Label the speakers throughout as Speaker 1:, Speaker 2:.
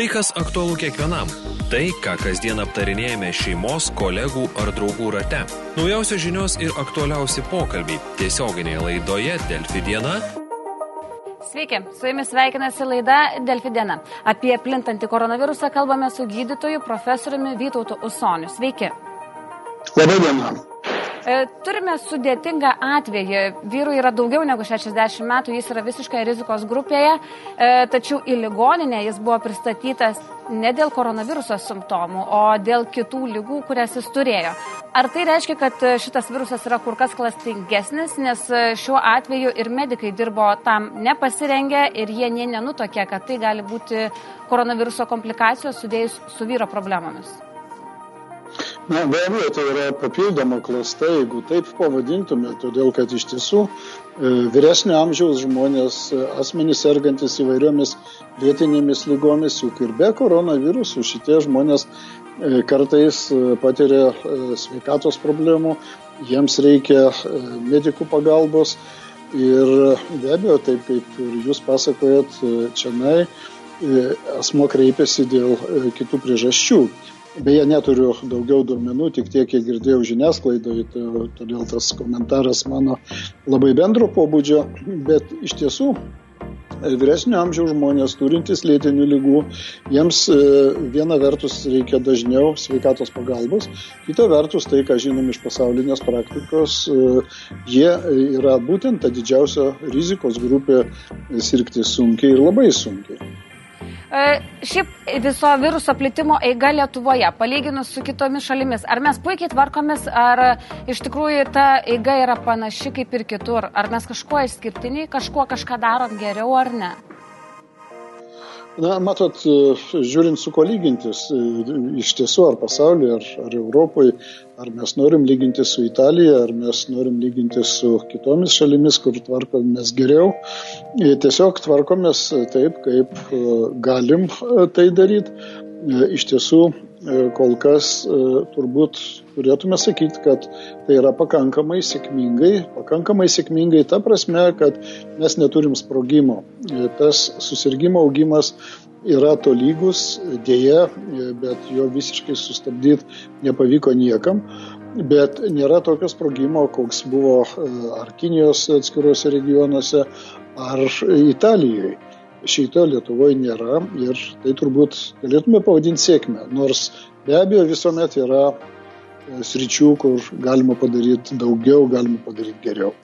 Speaker 1: Tai, kas aktualu kiekvienam. Tai, ką kasdien aptarinėjame šeimos, kolegų ar draugų rate. Naujausios žinios ir aktualiausi pokalbiai tiesioginėje laidoje Delfi diena.
Speaker 2: Sveiki, su jumis sveikinasi laida Delfi diena. Apie plintantį koronavirusą kalbame su gydytoju profesoriumi Vytautu Usoniu. Sveiki.
Speaker 3: Labai diena.
Speaker 2: E, turime sudėtingą atvejį. Vyrui yra daugiau negu 60 metų, jis yra visiškai rizikos grupėje, e, tačiau į ligoninę jis buvo pristatytas ne dėl koronaviruso simptomų, o dėl kitų lygų, kurias jis turėjo. Ar tai reiškia, kad šitas virusas yra kur kas klastingesnis, nes šiuo atveju ir medikai dirbo tam nepasirengę ir jie nie nenutokė, kad tai gali būti koronaviruso komplikacijos sudėjus su vyro problemomis?
Speaker 3: Na, be abejo, tai yra papildoma klasta, jeigu taip pavadintume, todėl kad iš tiesų e, vyresnio amžiaus žmonės, e, asmenys sergantis įvairiomis vietinėmis lygomis, juk ir be koronavirusų šitie žmonės e, kartais patiria sveikatos problemų, jiems reikia medikų pagalbos ir be abejo, taip kaip ir jūs pasakojat, čia nai, asmo kreipiasi dėl kitų priežasčių. Beje, neturiu daugiau duomenų, tik tiek, kiek girdėjau žiniasklaidoje, todėl tas komentaras mano labai bendro pobūdžio, bet iš tiesų e, vyresnio amžiaus žmonės turintys lėtinių lygų, jiems e, viena vertus reikia dažniau sveikatos pagalbos, kita vertus tai, ką žinom iš pasaulinės praktikos, e, jie yra būtent ta didžiausia rizikos grupė sirgti sunkiai ir labai sunkiai.
Speaker 2: E, šiaip viso viruso plitimo eiga Lietuvoje, palyginus su kitomis šalimis, ar mes puikiai tvarkomės, ar iš tikrųjų ta eiga yra panaši kaip ir kitur, ar mes kažkuo išskirtiniai, kažkuo kažką darom geriau ar ne?
Speaker 3: Na, matot, e, žiūrint su ko lygintis, e, iš tiesų ar pasaulyje, ar, ar Europoje, ar mes norim lyginti su Italija, ar mes norim lyginti su kitomis šalimis, kur tvarkomės geriau, e, tiesiog tvarkomės taip, kaip galim tai daryti. Iš tiesų, kol kas turbūt turėtume sakyti, kad tai yra pakankamai sėkmingai, pakankamai sėkmingai ta prasme, kad mes neturim sprogimo. Tas susirgymo augimas yra tolygus, dėja, bet jo visiškai sustabdyti nepavyko niekam. Bet nėra tokio sprogimo, koks buvo ar Kinijos atskiruose regionuose, ar Italijoje. Šito Lietuvoje nėra ir tai turbūt galėtume pavadinti sėkmę. Nors be abejo visuomet yra sričių, kur galima padaryti daugiau, galima padaryti geriau.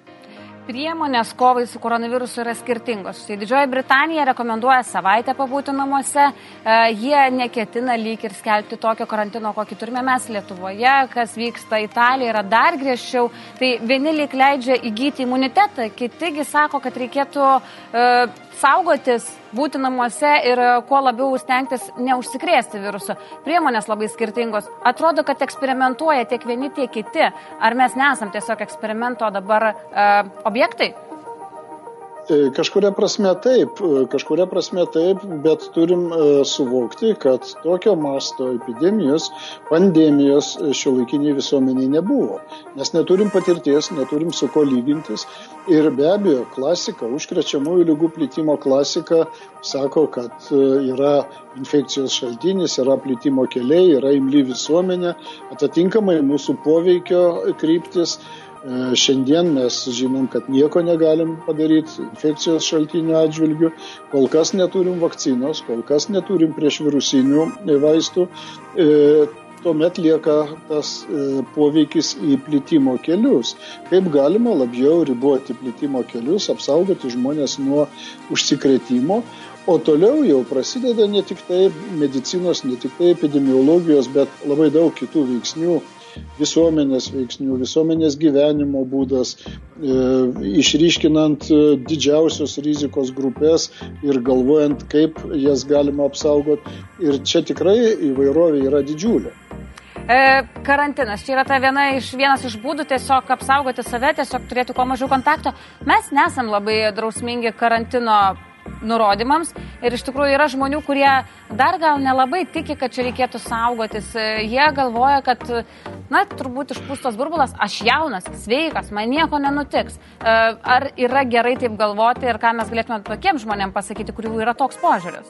Speaker 2: Priemonės kovai su koronavirusu yra skirtingos. Tai Didžioji Britanija rekomenduoja savaitę pabūti namuose, e, jie neketina lyg ir skelbti tokio karantino, kokį turime mes Lietuvoje, kas vyksta Italijoje yra dar griežčiau. Tai vieni lyg leidžia įgyti imunitetą, kitigi sako, kad reikėtų uh, saugotis, būti namuose ir e, kuo labiau stengtis neužsikrėsti virusu. Priemonės labai skirtingos. Atrodo, kad eksperimentuoja tiek vieni, tiek kiti. Ar mes nesam tiesiog eksperimento dabar uh, objektai?
Speaker 3: E, kažkuria prasme taip, e, kažkuria prasme taip, bet turim e, suvokti, kad tokio masto epidemijos, pandemijos šio laikiniai visuomeniai nebuvo. Nes neturim patirties, neturim su ko lygintis. Ir be abejo, klasika, užkrečiamųjų lygų plitimo klasika sako, kad yra infekcijos šaltinis, yra plitimo keliai, yra imly visuomenė, atitinkamai mūsų poveikio kryptis šiandien mes žinom, kad nieko negalim padaryti infekcijos šaltinių atžvilgių, kol kas neturim vakcinos, kol kas neturim prieš virusinių vaistų. E, tuomet lieka tas e, poveikis į plitimo kelius. Kaip galima labiau riboti plitimo kelius, apsaugoti žmonės nuo užsikrėtimo. O toliau jau prasideda ne tik tai medicinos, ne tik tai epidemiologijos, bet labai daug kitų veiksnių, visuomenės veiksnių, visuomenės gyvenimo būdas, e, išryškinant e, didžiausios rizikos grupės ir galvojant, kaip jas galima apsaugoti. Ir čia tikrai įvairovė yra didžiulė.
Speaker 2: E, karantinas. Čia yra ta viena iš, vienas iš būdų tiesiog apsaugoti save, tiesiog turėti kuo mažiau kontakto. Mes nesam labai drausmingi karantino nurodymams. Ir iš tikrųjų yra žmonių, kurie dar gal nelabai tiki, kad čia reikėtų saugotis. Jie galvoja, kad, na, turbūt išpūstos burbulas, aš jaunas, sveikas, man nieko nenutiks. E, ar yra gerai taip galvoti ir ką mes galėtume tokiems žmonėms pasakyti, kurių yra toks požiūris?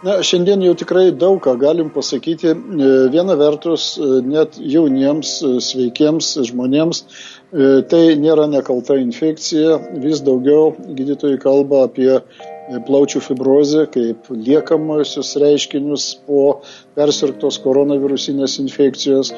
Speaker 3: Na, šiandien jau tikrai daug ką galim pasakyti. Viena vertus, net jauniems, sveikiems žmonėms tai nėra nekalta infekcija. Vis daugiau gydytojai kalba apie plaučių fibrozę kaip liekamosius reiškinius po persirktos koronavirusinės infekcijos,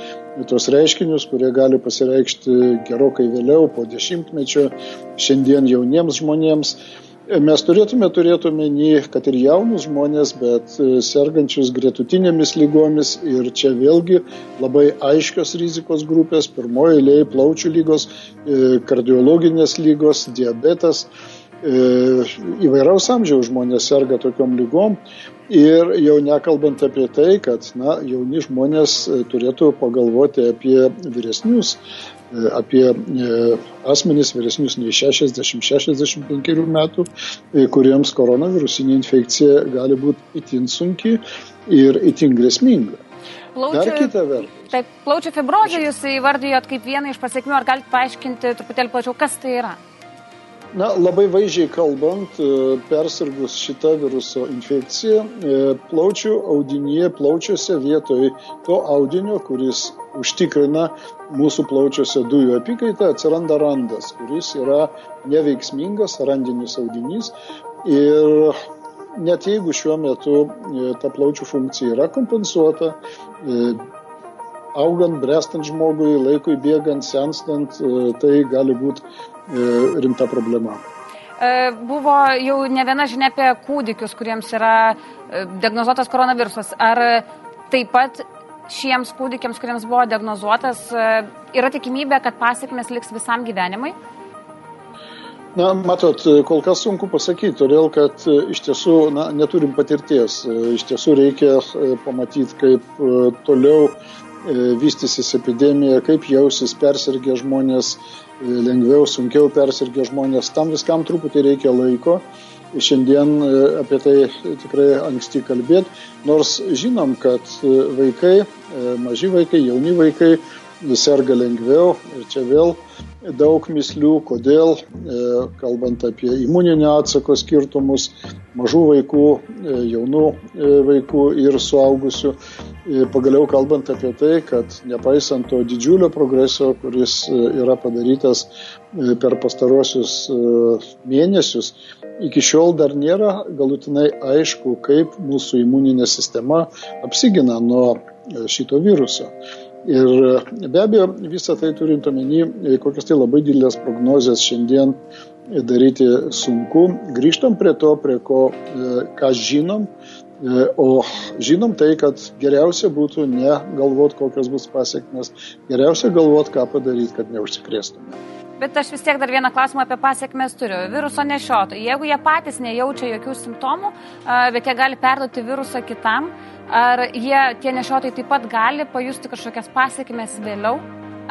Speaker 3: tos reiškinius, kurie gali pasireikšti gerokai vėliau, po dešimtmečio, šiandien jauniems žmonėms. Mes turėtume turėti omeny, kad ir jaunus žmonės, bet sergančius gretutinėmis lygomis ir čia vėlgi labai aiškios rizikos grupės, pirmoji eilėje plaučių lygos, kardiologinės lygos, diabetas. E, įvairaus amžiaus žmonės serga tokiom lygom. Ir jau nekalbant apie tai, kad na, jauni žmonės e, turėtų pagalvoti apie vyresnius, e, apie asmenys vyresnius nei 60-65 metų, kuriems koronavirusinė infekcija gali būti itin sunki ir itin grėsminga.
Speaker 2: Plaučių, Dar kita vertus. Taip, plaučių fibrozė jūs įvardijot kaip vieną iš pasiekmių, ar galite paaiškinti truputėlį plačiau, kas tai yra?
Speaker 3: Na, labai vaizdžiai kalbant, e, persirgus šitą viruso infekciją, e, plaučių audinyje, plaučiuose vietoj to audinio, kuris užtikrina mūsų plaučiuose dujų apykaitą, atsiranda randas, kuris yra neveiksmingas randinis audinys. Ir net jeigu šiuo metu e, ta plaučių funkcija yra kompensuota, augant, brestant žmogui, laikui bėgant, senstant, tai gali būti E, rimta problema.
Speaker 2: E, buvo jau ne viena žinia apie kūdikius, kuriems yra e, diagnozuotas koronavirusas. Ar taip pat šiems kūdikiams, kuriems buvo diagnozuotas, yra tikimybė, kad pasiekmes liks visam gyvenimui?
Speaker 3: Na, matot, kol kas sunku pasakyti, todėl kad iš tiesų na, neturim patirties. Iš tiesų reikia pamatyti, kaip toliau vystysis epidemija, kaip jausis persirgę žmonės, lengviau, sunkiau persirgę žmonės. Tam viskam truputį reikia laiko. Šiandien e, apie tai tikrai anksti kalbėti, nors žinom, kad e, vaikai, e, maži vaikai, jauni vaikai serga lengviau ir čia vėl daug mislių, kodėl, kalbant apie imuninio atsako skirtumus, mažų vaikų, jaunų vaikų ir suaugusių. Pagaliau kalbant apie tai, kad nepaisant to didžiulio progreso, kuris e, yra padarytas e, per pastarosius e, mėnesius, iki šiol dar nėra galutinai aišku, kaip mūsų imuninė sistema apsigina nuo šito viruso. Ir be abejo, visą tai turint omeny, kokias tai labai didelės prognozijas šiandien daryti sunku. Grįžtam prie to, prie ko, ką žinom, E, o žinom tai, kad geriausia būtų ne galvoti, kokios bus pasiekmes, geriausia galvoti, ką padaryti, kad neužsikrėstume.
Speaker 2: Bet aš vis tiek dar vieną klausimą apie pasiekmes turiu. Viruso nešiotojai. Jeigu jie patys nejaučia jokių simptomų, bet jie gali perduoti virusą kitam, ar jie, tie nešiotojai taip pat gali pajusti kažkokias pasiekmes vėliau?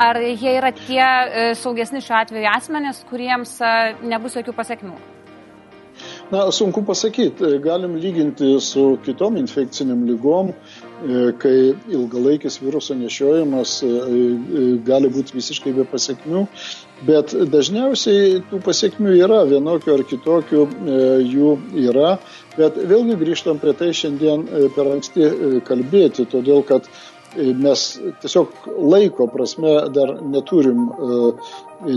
Speaker 2: Ar jie yra tie e, saugesni šiuo atveju asmenės, kuriems nebus jokių pasiekmių?
Speaker 3: Na, sunku pasakyti, galim lyginti su kitom infekciniam lygom, kai ilgalaikis viruso nešiojimas e, e, gali būti visiškai be pasiekmių, bet dažniausiai tų pasiekmių yra, vienokių ar kitokių jų yra, bet vėlgi grįžtam prie tai šiandien per anksti kalbėti, todėl kad mes tiesiog laiko prasme dar neturim,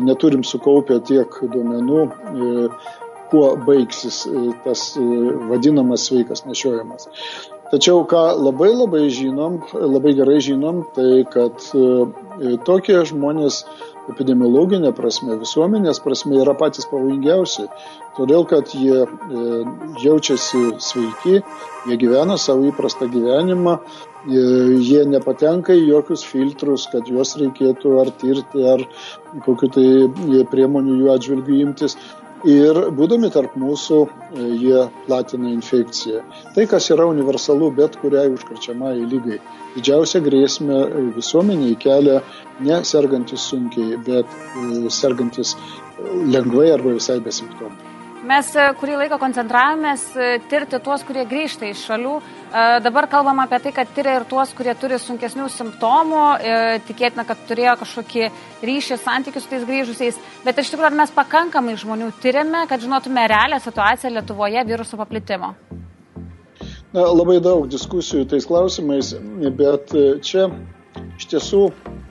Speaker 3: neturim sukaupę tiek duomenų kuo baigsis e, tas e, vadinamas sveikas nešiojimas. Tačiau ką labai labai žinom, labai gerai žinom, tai kad e, tokie žmonės epidemiologinė prasme, visuomenės prasme yra patys pavojingiausi, todėl kad jie jaučiasi sveiki, jie gyvena savo įprastą gyvenimą, jie nepatenka į jokius filtrus, kad juos reikėtų ar tirti, ar kokiu tai priemonių jų atžvilgių imtis ir būdami tarp mūsų e, jie platina infekciją. Tai, kas yra universalu bet kuriai užkrečiamai lygai. Didžiausia grėsmė visuomeniai kelia ne sergantis sunkiai, bet e, sergantis lengvai arba visai be simptomų.
Speaker 2: Mes e, kurį laiką koncentravomės e, tirti tuos, kurie grįžta iš šalių. E, dabar kalbam apie tai, kad tyria ir tuos, kurie turi sunkesnių simptomų, tikėtina, kad turėjo kažkokį ryšį, santykius su tais grįžusiais. Bet iš tikrųjų, ar mes pakankamai žmonių tyriame, kad žinotume realią situaciją Lietuvoje viruso paplitimo?
Speaker 3: Na, labai daug diskusijų tais klausimais, bet čia iš tiesų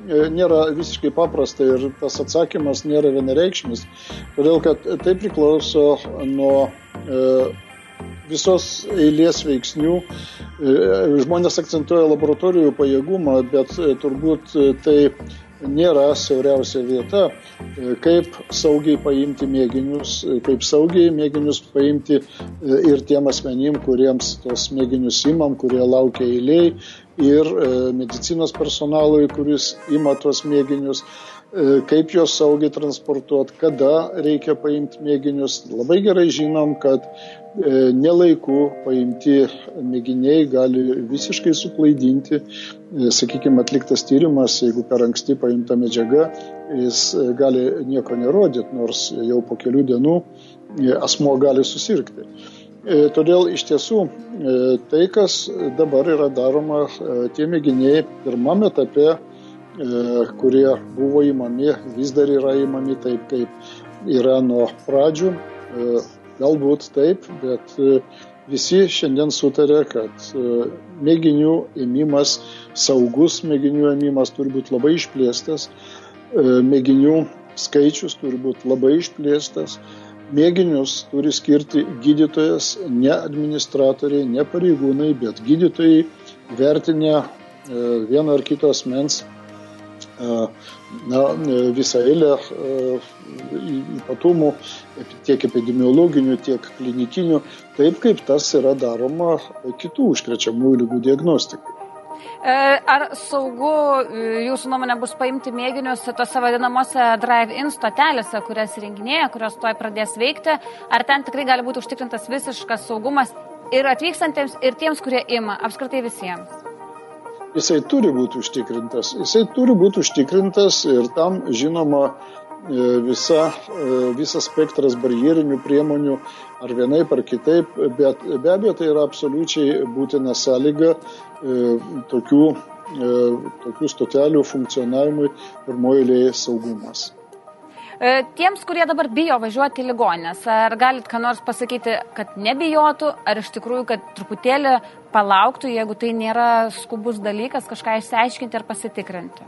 Speaker 3: nėra visiškai paprasta ir tas atsakymas nėra vienareikšmis, todėl kad tai priklauso nuo visos eilės veiksnių. Žmonės akcentuoja laboratorijų pajėgumą, bet turbūt tai nėra siauriausia vieta, e, kaip saugiai paimti mėginius, e, kaip saugiai mėginius paimti e, ir tiem asmenim, kuriems tos mėginius imam, kurie laukia eiliai, ir medicinos personalui, kuris ima tuos mėginius kaip juos saugiai transportuoti, kada reikia paimti mėginius. Labai gerai žinom, kad E, nelaiku paimti mėginiai gali visiškai suklaidinti. E, Sakykime, atliktas tyrimas, jeigu per anksti paimta medžiaga, jis e, gali nieko nerodyti, nors jau po kelių dienų asmo gali susirgti. Todėl iš tiesų tai, kas dabar yra daroma, tie mėginiai pirmame etape, kurie buvo įmami, vis dar yra įmami taip, kaip yra nuo pradžių. Galbūt taip, bet e, visi šiandien sutarė, kad e, mėginių ėmimas, saugus mėginių ėmimas turi būti labai išplėstas, e, mėginių skaičius turi būti labai išplėstas, mėginius turi skirti gydytojas, ne administratoriai, ne pareigūnai, bet gydytojai vertinę vieno ar kito asmens na, visą eilę ypatumų tiek epidemiologinių, tiek klinikinių, taip kaip tas yra daroma kitų užkrečiamųjų lygų diagnostikai.
Speaker 2: E, ar saugu e, jūsų nuomonė bus paimti mėginius tose vadinamose drive-in stotelėse, kurias renginėja, kurios toj pradės veikti, ar ten tikrai gali būti užtikrintas visiškas saugumas ir atvykstantiems, ir tiems, kurie ima, apskritai visiems?
Speaker 3: Jisai turi būti užtikrintas. Jisai turi būti užtikrintas ir tam, žinoma, visa, e, visas spektras barjerinių priemonių ar vienaip ar kitaip, bet be abejo tai yra absoliučiai būtina sąlyga e, tokių, tokių stotelių funkcionavimui pirmoji eilėje saugumas.
Speaker 2: Tiems, kurie dabar bijo važiuoti į ligonės, ar galit ką nors pasakyti, kad nebijotų, ar iš tikrųjų, kad truputėlį palauktų, jeigu tai nėra skubus dalykas, kažką išsiaiškinti ar pasitikrinti?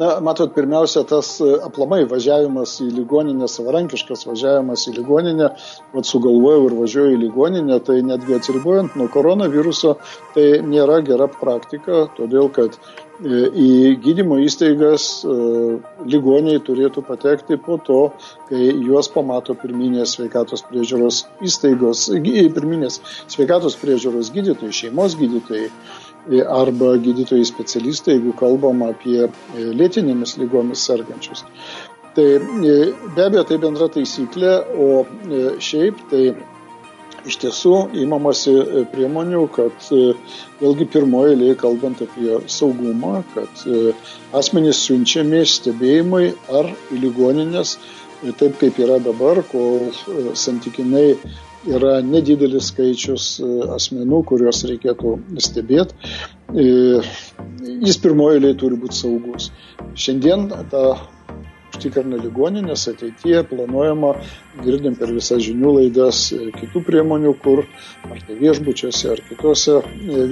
Speaker 3: Na, matot, pirmiausia, tas e, aplamai važiavimas į ligoninę, savarankiškas važiavimas į ligoninę, vad sugalvojau ir važiuoju į ligoninę, tai netgi atsiribojant nuo koronaviruso, tai nėra gera praktika, todėl kad e, į gydymo įstaigas e, ligoniai turėtų patekti po to, kai juos pamato pirminės sveikatos priežiūros įstaigos, pirminės sveikatos priežiūros gydytojai, šeimos gydytojai arba gydytojai specialistai, jeigu kalbam apie e, lėtinėmis lygomis sergančius. Tai e, be abejo tai bendra taisyklė, o e, šiaip tai iš tiesų įmamasi priemonių, kad vėlgi pirmoji eilė kalbant apie saugumą, kad asmenys siunčiami stebėjimui ar į ligoninės, taip kaip yra dabar, kol santykinai yra nedidelis skaičius e, asmenų, kuriuos reikėtų stebėti. E, jis pirmoji eilė turi būti saugus. Šiandien tą užtikrina ligoninės ateityje planuojama, girdim per visas žinių laidas, e, kitų priemonių, kur ar tai viešbučiuose, ar kitose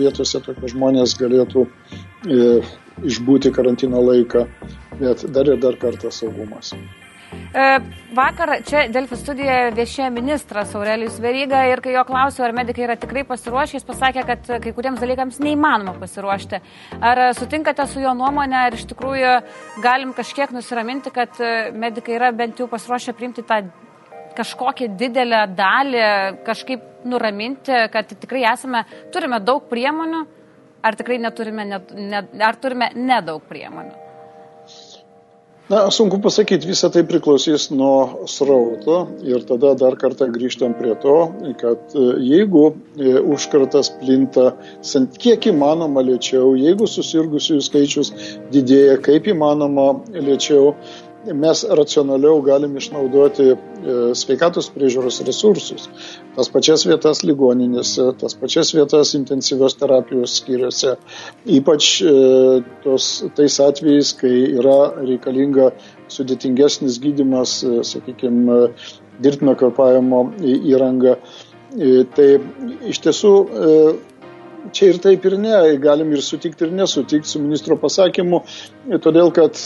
Speaker 3: vietose tokie žmonės galėtų e, išbūti karantino laiką, bet dar ir dar kartą saugumas.
Speaker 2: E, vakar čia Delfi studijoje viešėjo ministras Aurelijus Veryga ir kai jo klausiau, ar medikai yra tikrai pasiruošę, jis pasakė, kad kai kuriems dalykams neįmanoma pasiruošti. Ar sutinkate su jo nuomonė, ar iš tikrųjų galim kažkiek nusiraminti, kad medikai yra bent jau pasiruošę priimti tą kažkokią didelę dalį, kažkaip nuraminti, kad tikrai esame, turime daug priemonių, ar tikrai neturime, ne, ne, ar turime nedaug priemonių.
Speaker 3: Na, sunku pasakyti, visa tai priklausys nuo srauto ir tada dar kartą grįžtam prie to, kad e, jeigu e, užkratas plinta kiek įmanoma lėčiau, jeigu susirgusiųjų skaičius didėja kaip įmanoma lėčiau, mes racionaliau galim išnaudoti e, sveikatos priežiūros resursus, tas pačias vietas ligoninėse, tas pačias vietas intensyvios terapijos skyriuose, ypač e, tos, tais atvejais, kai yra reikalinga sudėtingesnis gydimas, e, sakykime, dirbtinio kvepavimo įranga. Tai iš tiesų čia ir taip ir ne, galim ir sutikti ir nesutikti su ministro pasakymu, todėl kad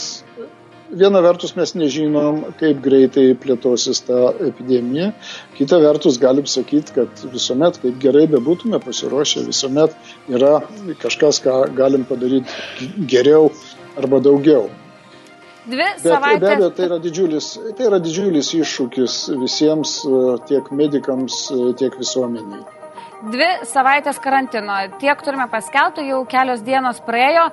Speaker 3: viena vertus mes nežinom, kaip greitai plėtosis ta epidemija, kita vertus galim sakyti, kad visuomet, kaip gerai bebūtume pasiruošę, visuomet yra kažkas, ką galim padaryti geriau arba daugiau.
Speaker 2: Dvi
Speaker 3: Bet
Speaker 2: savaitės.
Speaker 3: be abejo, tai yra, didžiulis, tai yra didžiulis iššūkis visiems, tiek medikams, tiek visuomeniai.
Speaker 2: Dvi savaitės karantino. Tiek turime paskelbti, jau kelios dienos praėjo.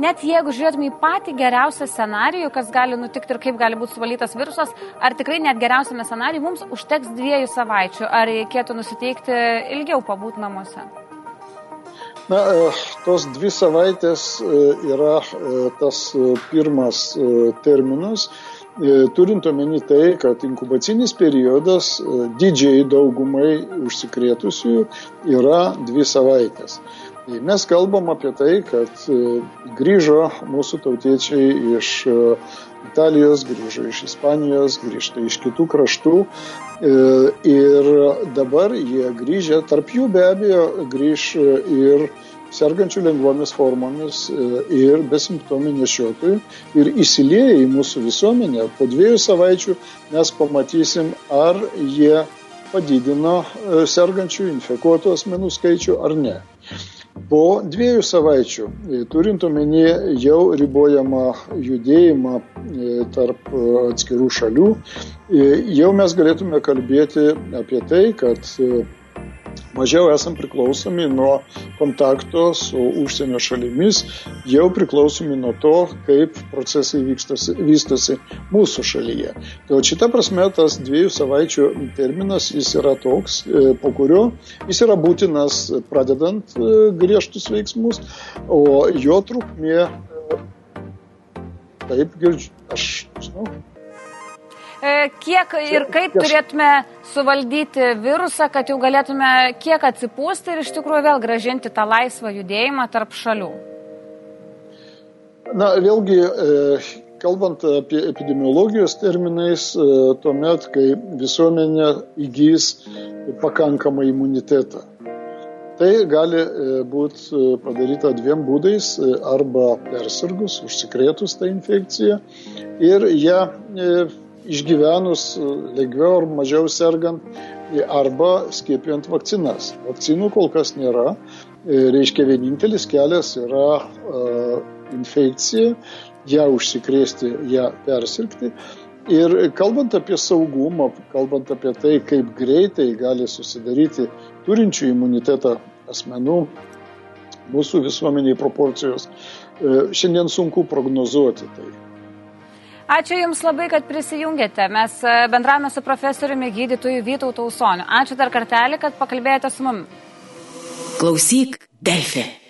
Speaker 2: Net jeigu žiūrėtume į patį geriausią scenarijų, kas gali nutikti ir kaip gali būti suvalytas virusas, ar tikrai net geriausiame scenarijui mums užteks dviejų savaičių, ar reikėtų nusiteikti ilgiau pabūti namuose?
Speaker 3: Na, tos dvi savaitės yra tas pirmas terminas, turint omeny tai, kad inkubacinis periodas didžiai daugumai užsikrėtusiųjų yra dvi savaitės. Tai mes kalbam apie tai, kad grįžo mūsų tautiečiai iš Italijos, grįžo iš Ispanijos, grįžta iš kitų kraštų ir dabar jie grįžę, tarp jų be abejo grįž ir sergančių lengvomis formomis ir besimptomių nešiotojų ir įsilieja į mūsų visuomenę. Po dviejų savaičių mes pamatysim, ar jie padidino sergančių infekuotų asmenų skaičių ar ne. Po dviejų savaičių, turint omeny jau ribojamą judėjimą tarp atskirų šalių, jau mes galėtume kalbėti apie tai, kad mažiau esam priklausomi nuo kontakto su užsienio šalimis, jau priklausomi nuo to, kaip procesai vykstosi, vystosi mūsų šalyje. Tai šita prasme tas dviejų savaičių terminas jis yra toks, po kurio jis yra būtinas pradedant griežtus veiksmus, o jo trukmė, taip girdžiu, aš žinau,
Speaker 2: Kiek ir kaip turėtume suvaldyti virusą, kad jau galėtume kiek atsipūsti ir iš tikrųjų vėl gražinti tą laisvą judėjimą tarp šalių?
Speaker 3: Na, vėlgi, kalbant apie epidemiologijos terminais, tuomet, kai visuomenė įgys pakankamą imunitetą. Tai gali būti padaryta dviem būdais - arba persirgus, užsikrėtus tą infekciją ir ją išgyvenus lengviau ar mažiau sergant arba skiepijant vakcinas. Vakcinų kol kas nėra. Reiškia, vienintelis kelias yra infekcija, ją užsikrėsti, ją persirgti. Ir kalbant apie saugumą, kalbant apie tai, kaip greitai gali susidaryti turinčių imunitetą asmenų mūsų visuomeniai proporcijos, šiandien sunku prognozuoti tai.
Speaker 2: Ačiū Jums labai, kad prisijungėte. Mes bendravome su profesoriumi gydytoju Vytautu Usoniu. Ačiū dar kartelį, kad pakalbėjote su mumis.
Speaker 4: Klausyk, Delfi.